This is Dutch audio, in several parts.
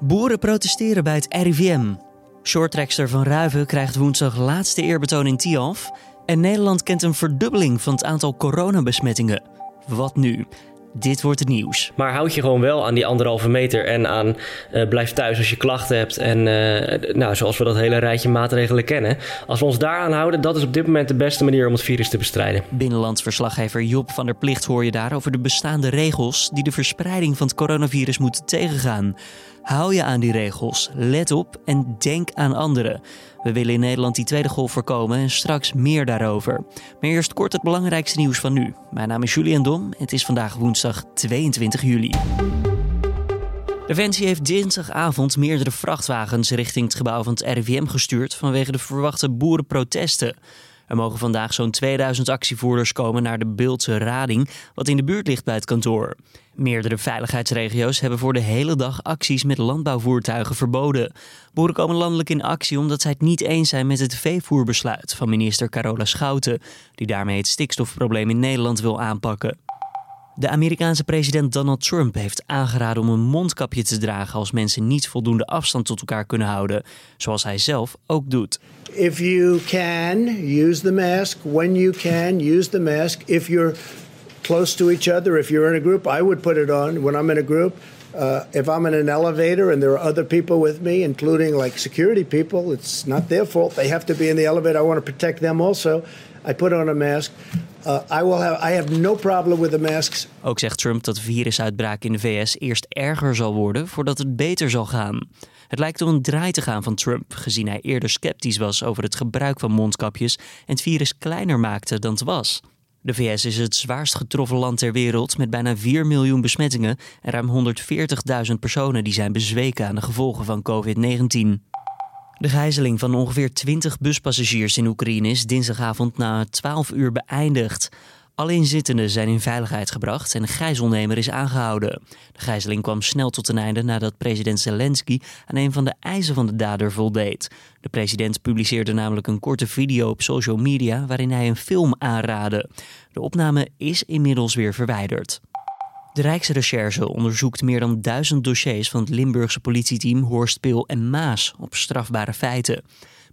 Boeren protesteren bij het RIVM. Shorttrackster van Ruiven krijgt woensdag laatste eerbetoon in Tialf. En Nederland kent een verdubbeling van het aantal coronabesmettingen. Wat nu? Dit wordt het nieuws. Maar houd je gewoon wel aan die anderhalve meter en aan uh, blijf thuis als je klachten hebt. En uh, nou, zoals we dat hele rijtje maatregelen kennen. Als we ons daaraan houden, dat is op dit moment de beste manier om het virus te bestrijden. Binnenlandsverslaggever Job van der Plicht hoor je daar over de bestaande regels die de verspreiding van het coronavirus moeten tegengaan. Hou je aan die regels, let op en denk aan anderen. We willen in Nederland die tweede golf voorkomen en straks meer daarover. Maar eerst kort het belangrijkste nieuws van nu. Mijn naam is Julian Dom. Het is vandaag woensdag 22 juli. Defensie heeft dinsdagavond meerdere vrachtwagens richting het gebouw van het RIVM gestuurd vanwege de verwachte boerenprotesten. Er mogen vandaag zo'n 2000 actievoerders komen naar de Beeldse Rading, wat in de buurt ligt bij het kantoor. Meerdere veiligheidsregio's hebben voor de hele dag acties met landbouwvoertuigen verboden. Boeren komen landelijk in actie omdat zij het niet eens zijn met het veevoerbesluit van minister Carola Schouten, die daarmee het stikstofprobleem in Nederland wil aanpakken. De Amerikaanse president Donald Trump heeft aangeraden om een mondkapje te dragen als mensen niet voldoende afstand tot elkaar kunnen houden, zoals hij zelf ook doet. If you can, use the mask. When you can, use the mask. If you're close to each other, if you're in a group, I would put it on when I'm in a group. Uh, if I'm in an elevator and there are other people with me, including like security people, it's not their fault. They have to be in the elevator. I want to protect them also. I put on a mask. Uh, I will have. I have no problem with the masks. Ook zegt Trump dat de virusuitbraak in de VS eerst erger zal worden voordat het beter zal gaan. Het lijkt om een draai te gaan van Trump, gezien hij eerder sceptisch was over het gebruik van mondkapjes en het virus kleiner maakte dan het was. De VS is het zwaarst getroffen land ter wereld met bijna 4 miljoen besmettingen en ruim 140.000 personen die zijn bezweken aan de gevolgen van COVID-19. De gijzeling van ongeveer 20 buspassagiers in Oekraïne is dinsdagavond na 12 uur beëindigd. Alle inzittenden zijn in veiligheid gebracht en de gijzelnemer is aangehouden. De gijzeling kwam snel tot een einde nadat president Zelensky aan een van de eisen van de dader voldeed. De president publiceerde namelijk een korte video op social media waarin hij een film aanraadde. De opname is inmiddels weer verwijderd. De Rijksrecherche onderzoekt meer dan duizend dossiers van het Limburgse politieteam Horstpil en Maas op strafbare feiten.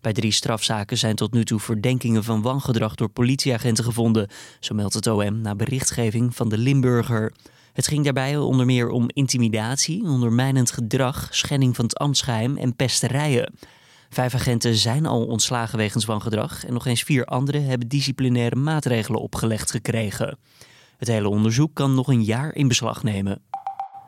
Bij drie strafzaken zijn tot nu toe verdenkingen van wangedrag door politieagenten gevonden, zo meldt het OM na berichtgeving van de Limburger. Het ging daarbij onder meer om intimidatie, ondermijnend gedrag, schending van het ambtsgeheim en pesterijen. Vijf agenten zijn al ontslagen wegens wangedrag en nog eens vier anderen hebben disciplinaire maatregelen opgelegd gekregen. Het hele onderzoek kan nog een jaar in beslag nemen.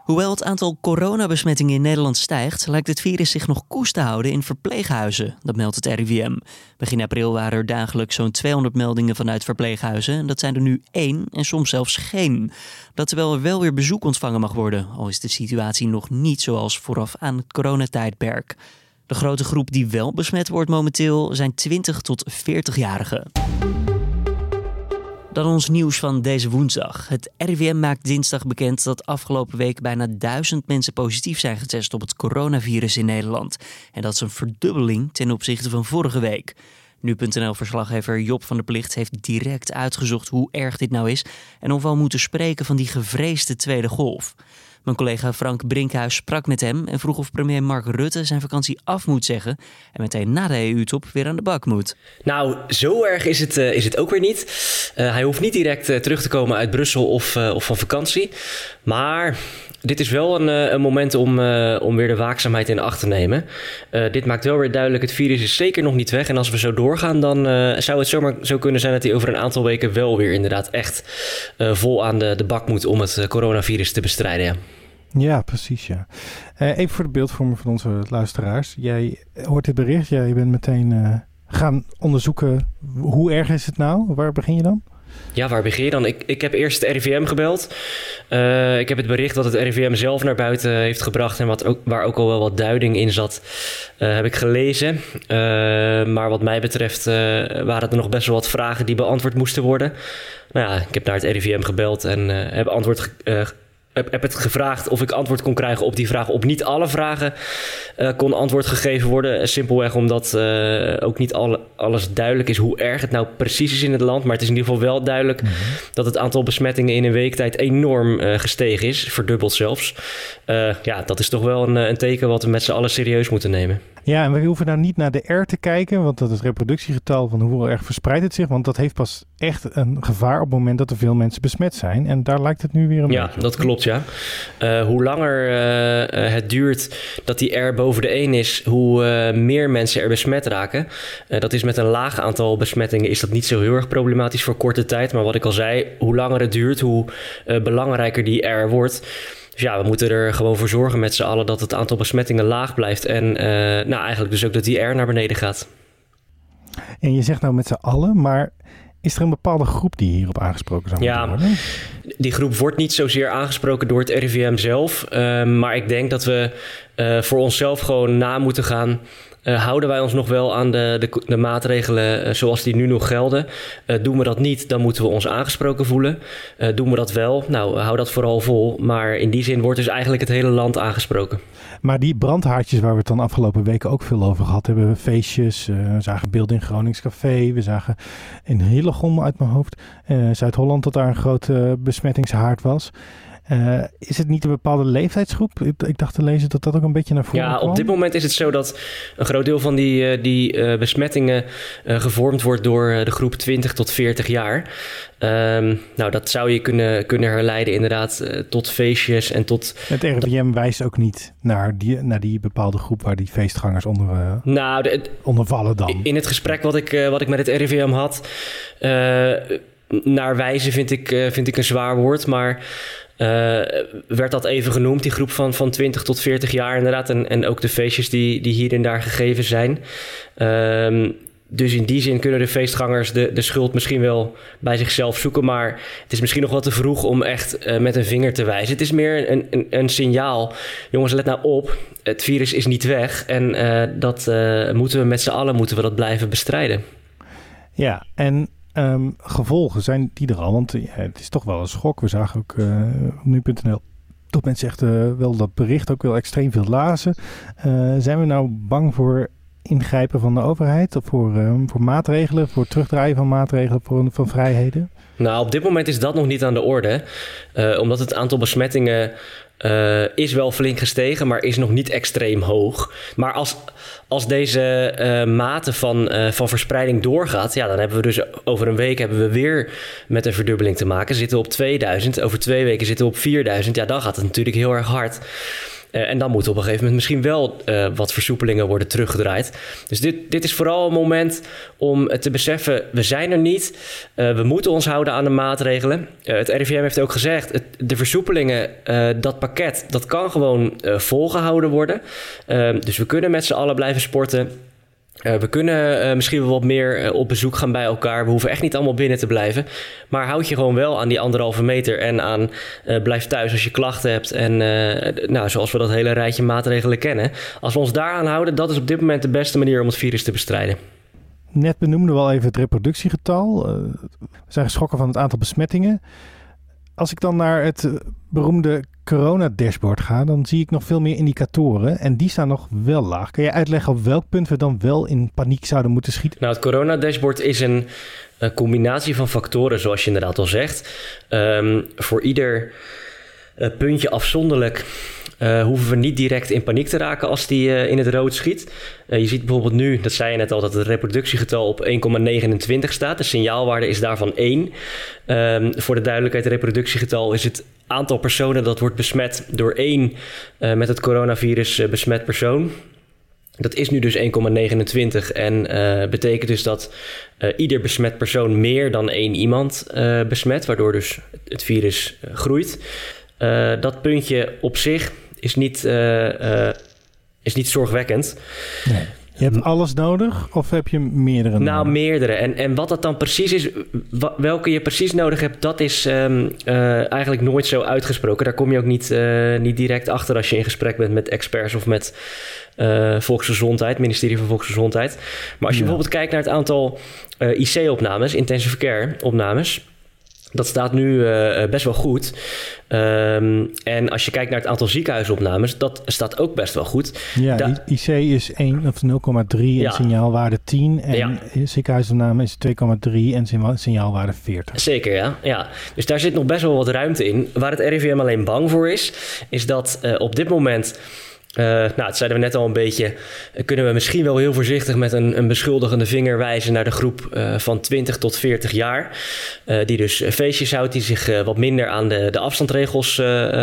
Hoewel het aantal coronabesmettingen in Nederland stijgt, lijkt het virus zich nog koest te houden in verpleeghuizen. Dat meldt het RIVM. Begin april waren er dagelijks zo'n 200 meldingen vanuit verpleeghuizen. En dat zijn er nu één en soms zelfs geen. Dat terwijl er wel weer bezoek ontvangen mag worden, al is de situatie nog niet zoals vooraf aan het coronatijdperk. De grote groep die wel besmet wordt momenteel zijn 20 tot 40-jarigen. Dan ons nieuws van deze woensdag. Het RIVM maakt dinsdag bekend dat afgelopen week bijna duizend mensen positief zijn getest op het coronavirus in Nederland. En dat is een verdubbeling ten opzichte van vorige week. Nu.nl-verslaggever Job van der Plicht heeft direct uitgezocht hoe erg dit nou is en of we al moeten spreken van die gevreesde tweede golf. Mijn collega Frank Brinkhuis sprak met hem en vroeg of premier Mark Rutte zijn vakantie af moet zeggen en meteen na de EU-top weer aan de bak moet. Nou, zo erg is het, uh, is het ook weer niet. Uh, hij hoeft niet direct uh, terug te komen uit Brussel of, of van vakantie. Maar dit is wel een, een moment om, om weer de waakzaamheid in acht te nemen. dit maakt wel weer duidelijk, het virus is zeker nog niet weg. En als we zo doorgaan, dan zou het zomaar zo kunnen zijn dat hij over een aantal weken wel weer inderdaad echt vol aan de, de bak moet om het coronavirus te bestrijden. Ja, precies, ja. Even voor de beeldvorming van onze luisteraars. Jij hoort dit bericht, jij bent meteen gaan onderzoeken hoe erg is het nou? Waar begin je dan? Ja, waar begin je dan? Ik, ik heb eerst het RIVM gebeld. Uh, ik heb het bericht wat het RIVM zelf naar buiten heeft gebracht... en wat ook, waar ook al wel wat duiding in zat, heb ik gelezen. maar wat mij betreft waren er nog best wel wat vragen die beantwoord moesten worden. Nou ja, ik heb naar het RIVM gebeld en heb antwoord heb, heb het gevraagd of ik antwoord kon krijgen op die vraag. Op niet alle vragen uh, kon antwoord gegeven worden. Simpelweg omdat uh, ook niet alle, alles duidelijk is hoe erg het nou precies is in het land. Maar het is in ieder geval wel duidelijk mm -hmm. dat het aantal besmettingen in een week tijd enorm uh, gestegen is. Verdubbeld zelfs. ja, dat is toch wel een, een teken wat we met z'n allen serieus moeten nemen. Ja, en we hoeven nou niet naar de R te kijken, want dat is het reproductiegetal van hoe erg verspreidt het zich. Want dat heeft pas echt een gevaar op het moment dat er veel mensen besmet zijn. En daar lijkt het nu weer een Ja, beetje dat op. klopt, ja. Uh, hoe langer uh, het duurt dat die R boven de 1 is, hoe uh, meer mensen er besmet raken. dat is met een laag aantal besmettingen is dat niet zo heel erg problematisch voor korte tijd. Maar wat ik al zei, hoe langer het duurt, hoe belangrijker die R wordt. Dus ja, we moeten er gewoon voor zorgen met z'n allen dat het aantal besmettingen laag blijft. En nou, eigenlijk dus ook dat die R naar beneden gaat. En je zegt nou met z'n allen, maar is er een bepaalde groep die hierop aangesproken zou ja, worden? Die groep wordt niet zozeer aangesproken door het RIVM zelf. Uh, maar ik denk dat we uh, voor onszelf gewoon na moeten gaan. Uh, houden wij ons nog wel aan de, de, de maatregelen uh, zoals die nu nog gelden? Uh, doen we dat niet, dan moeten we ons aangesproken voelen. doen we dat wel, nou, hou dat vooral vol. Maar in die zin wordt dus eigenlijk het hele land aangesproken. Maar die brandhaartjes waar we het dan afgelopen weken ook veel over gehad hebben. Feestjes, we zagen beelden in Gronings Café. We zagen in Hillegom uit mijn hoofd. Zuid-Holland dat daar een grote besmettingshaard was. Uh, is het niet een bepaalde leeftijdsgroep? Ik, ik, dacht te lezen dat dat ook een beetje naar voren ja, kwam. op dit moment is het zo dat een groot deel van die, uh, die uh, besmettingen gevormd wordt door de groep 20 tot 40 jaar. Um, nou, dat zou je kunnen, kunnen herleiden inderdaad tot feestjes en tot... Het RIVM wijst ook niet naar die, naar die bepaalde groep waar die feestgangers onder, nou, de, onder vallen dan. In het gesprek wat ik, wat ik met het RIVM had, naar wijzen vind ik, vind ik een zwaar woord, maar... Uh, werd dat even genoemd, die groep van, van 20 tot 40 jaar inderdaad. En, en ook de feestjes die, die hier en daar gegeven zijn. Um, dus in die zin kunnen de feestgangers de, de schuld misschien wel bij zichzelf zoeken. Maar het is misschien nog wat te vroeg om echt uh, met een vinger te wijzen. Het is meer een, een, een, signaal. Jongens, let nou op. Het virus is niet weg. En uh, dat moeten we met z'n allen moeten we dat blijven bestrijden. Ja, en Um, gevolgen zijn die er al? Want ja, het is toch wel een schok. We zagen ook uh, op nu.nl dat mensen echt uh, wel dat bericht ook wel extreem veel lazen. Zijn we nou bang voor ingrijpen van de overheid? Of voor, um, voor maatregelen, voor terugdraaien van maatregelen voor, van vrijheden? Nou, op dit moment is dat nog niet aan de orde. Omdat het aantal besmettingen uh, is wel flink gestegen, maar is nog niet extreem hoog. Maar als, als deze uh, mate van, uh, van verspreiding doorgaat, ja, dan hebben we dus over een week hebben we weer met een verdubbeling te maken. Zitten we op 2000, over twee weken zitten we op 4000. Ja, dan gaat het natuurlijk heel erg hard. Uh, en dan moeten op een gegeven moment misschien wel uh, wat versoepelingen worden teruggedraaid. Dus dit, dit is vooral een moment om te beseffen: we zijn er niet. Uh, we moeten ons houden aan de maatregelen. het RIVM heeft ook gezegd: het, de versoepelingen, dat pakket, dat kan gewoon volgehouden worden. dus we kunnen met z'n allen blijven sporten. Uh, we kunnen uh, misschien wel wat meer uh, op bezoek gaan bij elkaar. We hoeven echt niet allemaal binnen te blijven. Maar houd je gewoon wel aan die anderhalve meter en aan blijf thuis als je klachten hebt. En nou, zoals we dat hele rijtje maatregelen kennen. Als we ons daaraan houden, dat is op dit moment de beste manier om het virus te bestrijden. Net benoemden we al even het reproductiegetal. we zijn geschrokken van het aantal besmettingen. Als ik dan naar het beroemde corona-dashboard ga, dan zie ik nog veel meer indicatoren. En die staan nog wel laag. Kan je uitleggen op welk punt we dan wel in paniek zouden moeten schieten? Nou, het corona-dashboard is een, combinatie van factoren, zoals je inderdaad al zegt. Um, voor ieder uh, puntje afzonderlijk uh, hoeven we niet direct in paniek te raken als die uh, in het rood schiet. Uh, je ziet bijvoorbeeld nu, dat zei je net al, dat het reproductiegetal op 1,29 staat. De signaalwaarde is daarvan 1. Um, voor de duidelijkheid, het reproductiegetal is het aantal personen dat wordt besmet door één met het coronavirus besmet persoon. Dat is nu dus 1,29 en betekent dus dat ieder besmet persoon meer dan één iemand besmet, waardoor dus het virus groeit. dat puntje op zich is niet, uh, uh, is niet zorgwekkend. Nee. Je hebt alles nodig of heb je meerdere Nou, nodig? meerdere. En, en wat dat dan precies is, welke je precies nodig hebt, dat is um, uh, eigenlijk nooit zo uitgesproken. Daar kom je ook niet, niet direct achter als je in gesprek bent met experts of met Volksgezondheid, ministerie van Volksgezondheid. Maar als je ja. bijvoorbeeld kijkt naar het aantal IC-opnames, intensive care opnames. Dat staat nu uh, best wel goed. Um, en als je kijkt naar het aantal ziekenhuisopnames, dat staat ook best wel goed. Ja, da IC is 1 of 0,3 en signaalwaarde 10. En ja. ziekenhuisopname is 2,3 en signaalwaarde 40. Zeker, ja. ja. Dus daar zit nog best wel wat ruimte in. Waar het RIVM alleen bang voor is, is dat uh, op dit moment uh, nou, dat zeiden we net al een beetje. Kunnen we misschien wel heel voorzichtig met een, een beschuldigende vinger wijzen naar de groep uh, van 20 tot 40 jaar. die dus feestjes houdt, die zich wat minder aan de, de afstandregels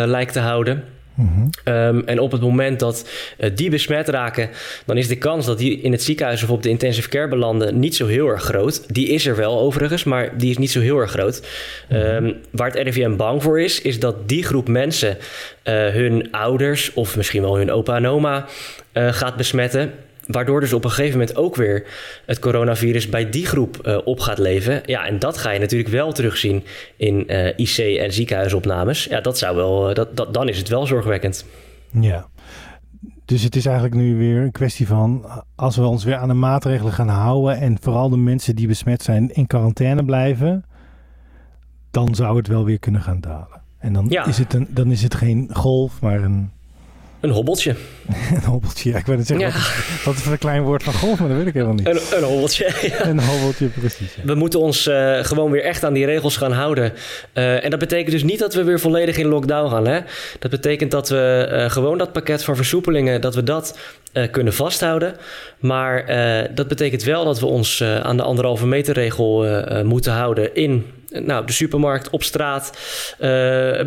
lijkt te houden. Um, en op het moment dat uh, die besmet raken, dan is de kans dat die in het ziekenhuis of op de intensive care belanden niet zo heel erg groot. Die is er wel overigens, maar die is niet zo heel erg groot. Um, waar het RIVM bang voor is, is dat die groep mensen uh, hun ouders of misschien wel hun opa en oma uh, gaat besmetten. Waardoor dus op een gegeven moment ook weer het coronavirus bij die groep uh, op gaat leven. Ja, en dat ga je natuurlijk wel terugzien in uh, IC- en ziekenhuisopnames. Ja, dat zou wel, uh, dat, dat, dan is het wel zorgwekkend. Ja, dus het is eigenlijk nu weer een kwestie van als we ons weer aan de maatregelen gaan houden en vooral de mensen die besmet zijn in quarantaine blijven, dan zou het wel weer kunnen gaan dalen. En dan, ja. is, het een, dan is het geen golf, maar een een hobbeltje. een hobbeltje, ja. Ik wil het zeggen, ja. wat, is voor een klein woord van golf, maar dat weet ik helemaal niet. Een, een hobbeltje, ja. Een hobbeltje, precies. We moeten ons uh, gewoon weer echt aan die regels gaan houden. Uh, en dat betekent dus niet dat we weer volledig in lockdown gaan. Hè? Dat betekent dat we uh, gewoon dat pakket van versoepelingen, dat we dat kunnen vasthouden. Maar dat betekent wel dat we ons aan de anderhalve meter regel moeten houden in nou, de supermarkt, op straat, uh,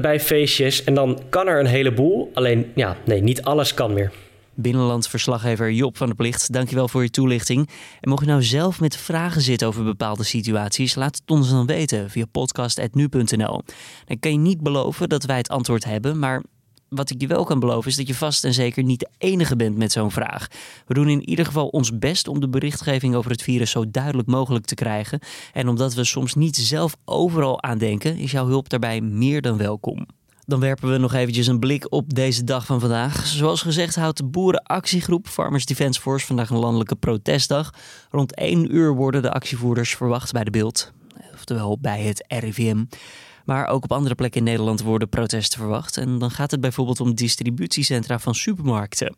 bij feestjes. En dan kan er een heleboel. Alleen, ja, nee, niet alles kan meer. Binnenlandverslaggever Job van der Plicht, dankjewel voor je toelichting. En mocht je nou zelf met vragen zitten over bepaalde situaties, laat het ons dan weten via podcast.nu.nl. Dan kan je niet beloven dat wij het antwoord hebben, maar wat ik je wel kan beloven is dat je vast en zeker niet de enige bent met zo'n vraag. We doen in ieder geval ons best om de berichtgeving over het virus zo duidelijk mogelijk te krijgen. En omdat we soms niet zelf overal aan denken, is jouw hulp daarbij meer dan welkom. Dan werpen we nog eventjes een blik op deze dag van vandaag. Zoals gezegd houdt de boerenactiegroep Farmers Defence Force vandaag een landelijke protestdag. Rond 1 uur worden de actievoerders verwacht bij de beeld, oftewel bij het RIVM. Maar ook op andere plekken in Nederland worden protesten verwacht. En dan gaat het bijvoorbeeld om distributiecentra van supermarkten.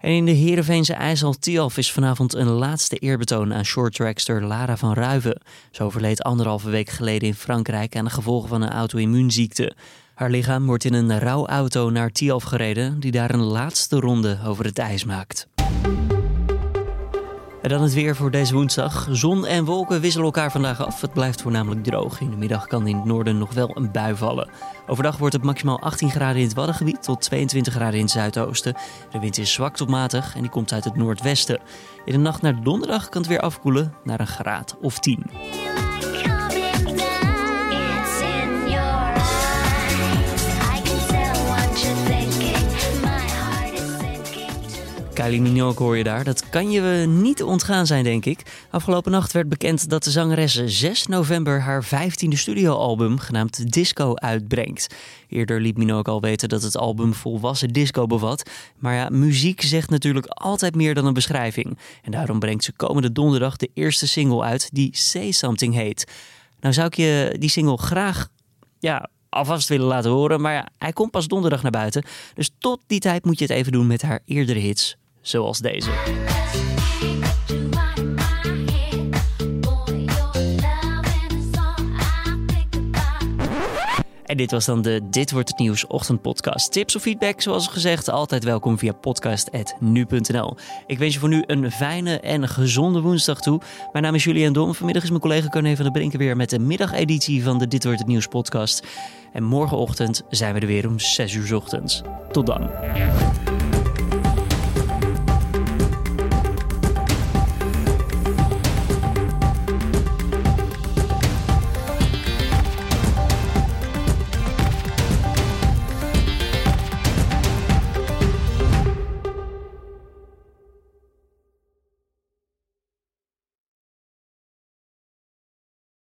En in de Heerenveense IJssel Tialf is vanavond een laatste eerbetoon aan shorttrackster Lara van Ruiven. Ze overleed anderhalve week geleden in Frankrijk aan de gevolgen van een auto-immuunziekte. Haar lichaam wordt in een rouwauto naar Tialf gereden, die daar een laatste ronde over het ijs maakt. En dan het weer voor deze woensdag. Zon en wolken wisselen elkaar vandaag af. Het blijft voornamelijk droog. In de middag kan in het noorden nog wel een bui vallen. Overdag wordt het maximaal 18 graden in het Waddengebied tot 22 graden in het zuidoosten. De wind is zwak tot matig en die komt uit het noordwesten. In de nacht naar donderdag kan het weer afkoelen naar een graad of 10. Kylie Minogue hoor je daar. Dat kan je niet ontgaan zijn, denk ik. Afgelopen nacht werd bekend dat de zangeres 6 november haar 15e studioalbum, genaamd Disco, uitbrengt. Eerder liet Minogue al weten dat het album volwassen disco bevat. Maar ja, muziek zegt natuurlijk altijd meer dan een beschrijving. En daarom brengt ze komende donderdag de eerste single uit die Say Something heet. Nou zou ik je die single graag ja, alvast willen laten horen. Maar hij komt pas donderdag naar buiten. Dus tot die tijd moet je het even doen met haar eerdere hits zoals deze. En dit was dan de Dit wordt het nieuws ochtendpodcast. Tips of feedback, zoals gezegd, altijd welkom via podcast.nu.nl. Ik wens je voor nu een fijne en gezonde woensdag toe. Mijn naam is Julian Dom. Vanmiddag is mijn collega Corné van der Brinken weer met de middageditie van de Dit wordt het nieuws podcast. En morgenochtend zijn we er weer om 6 uur ochtends. Tot dan.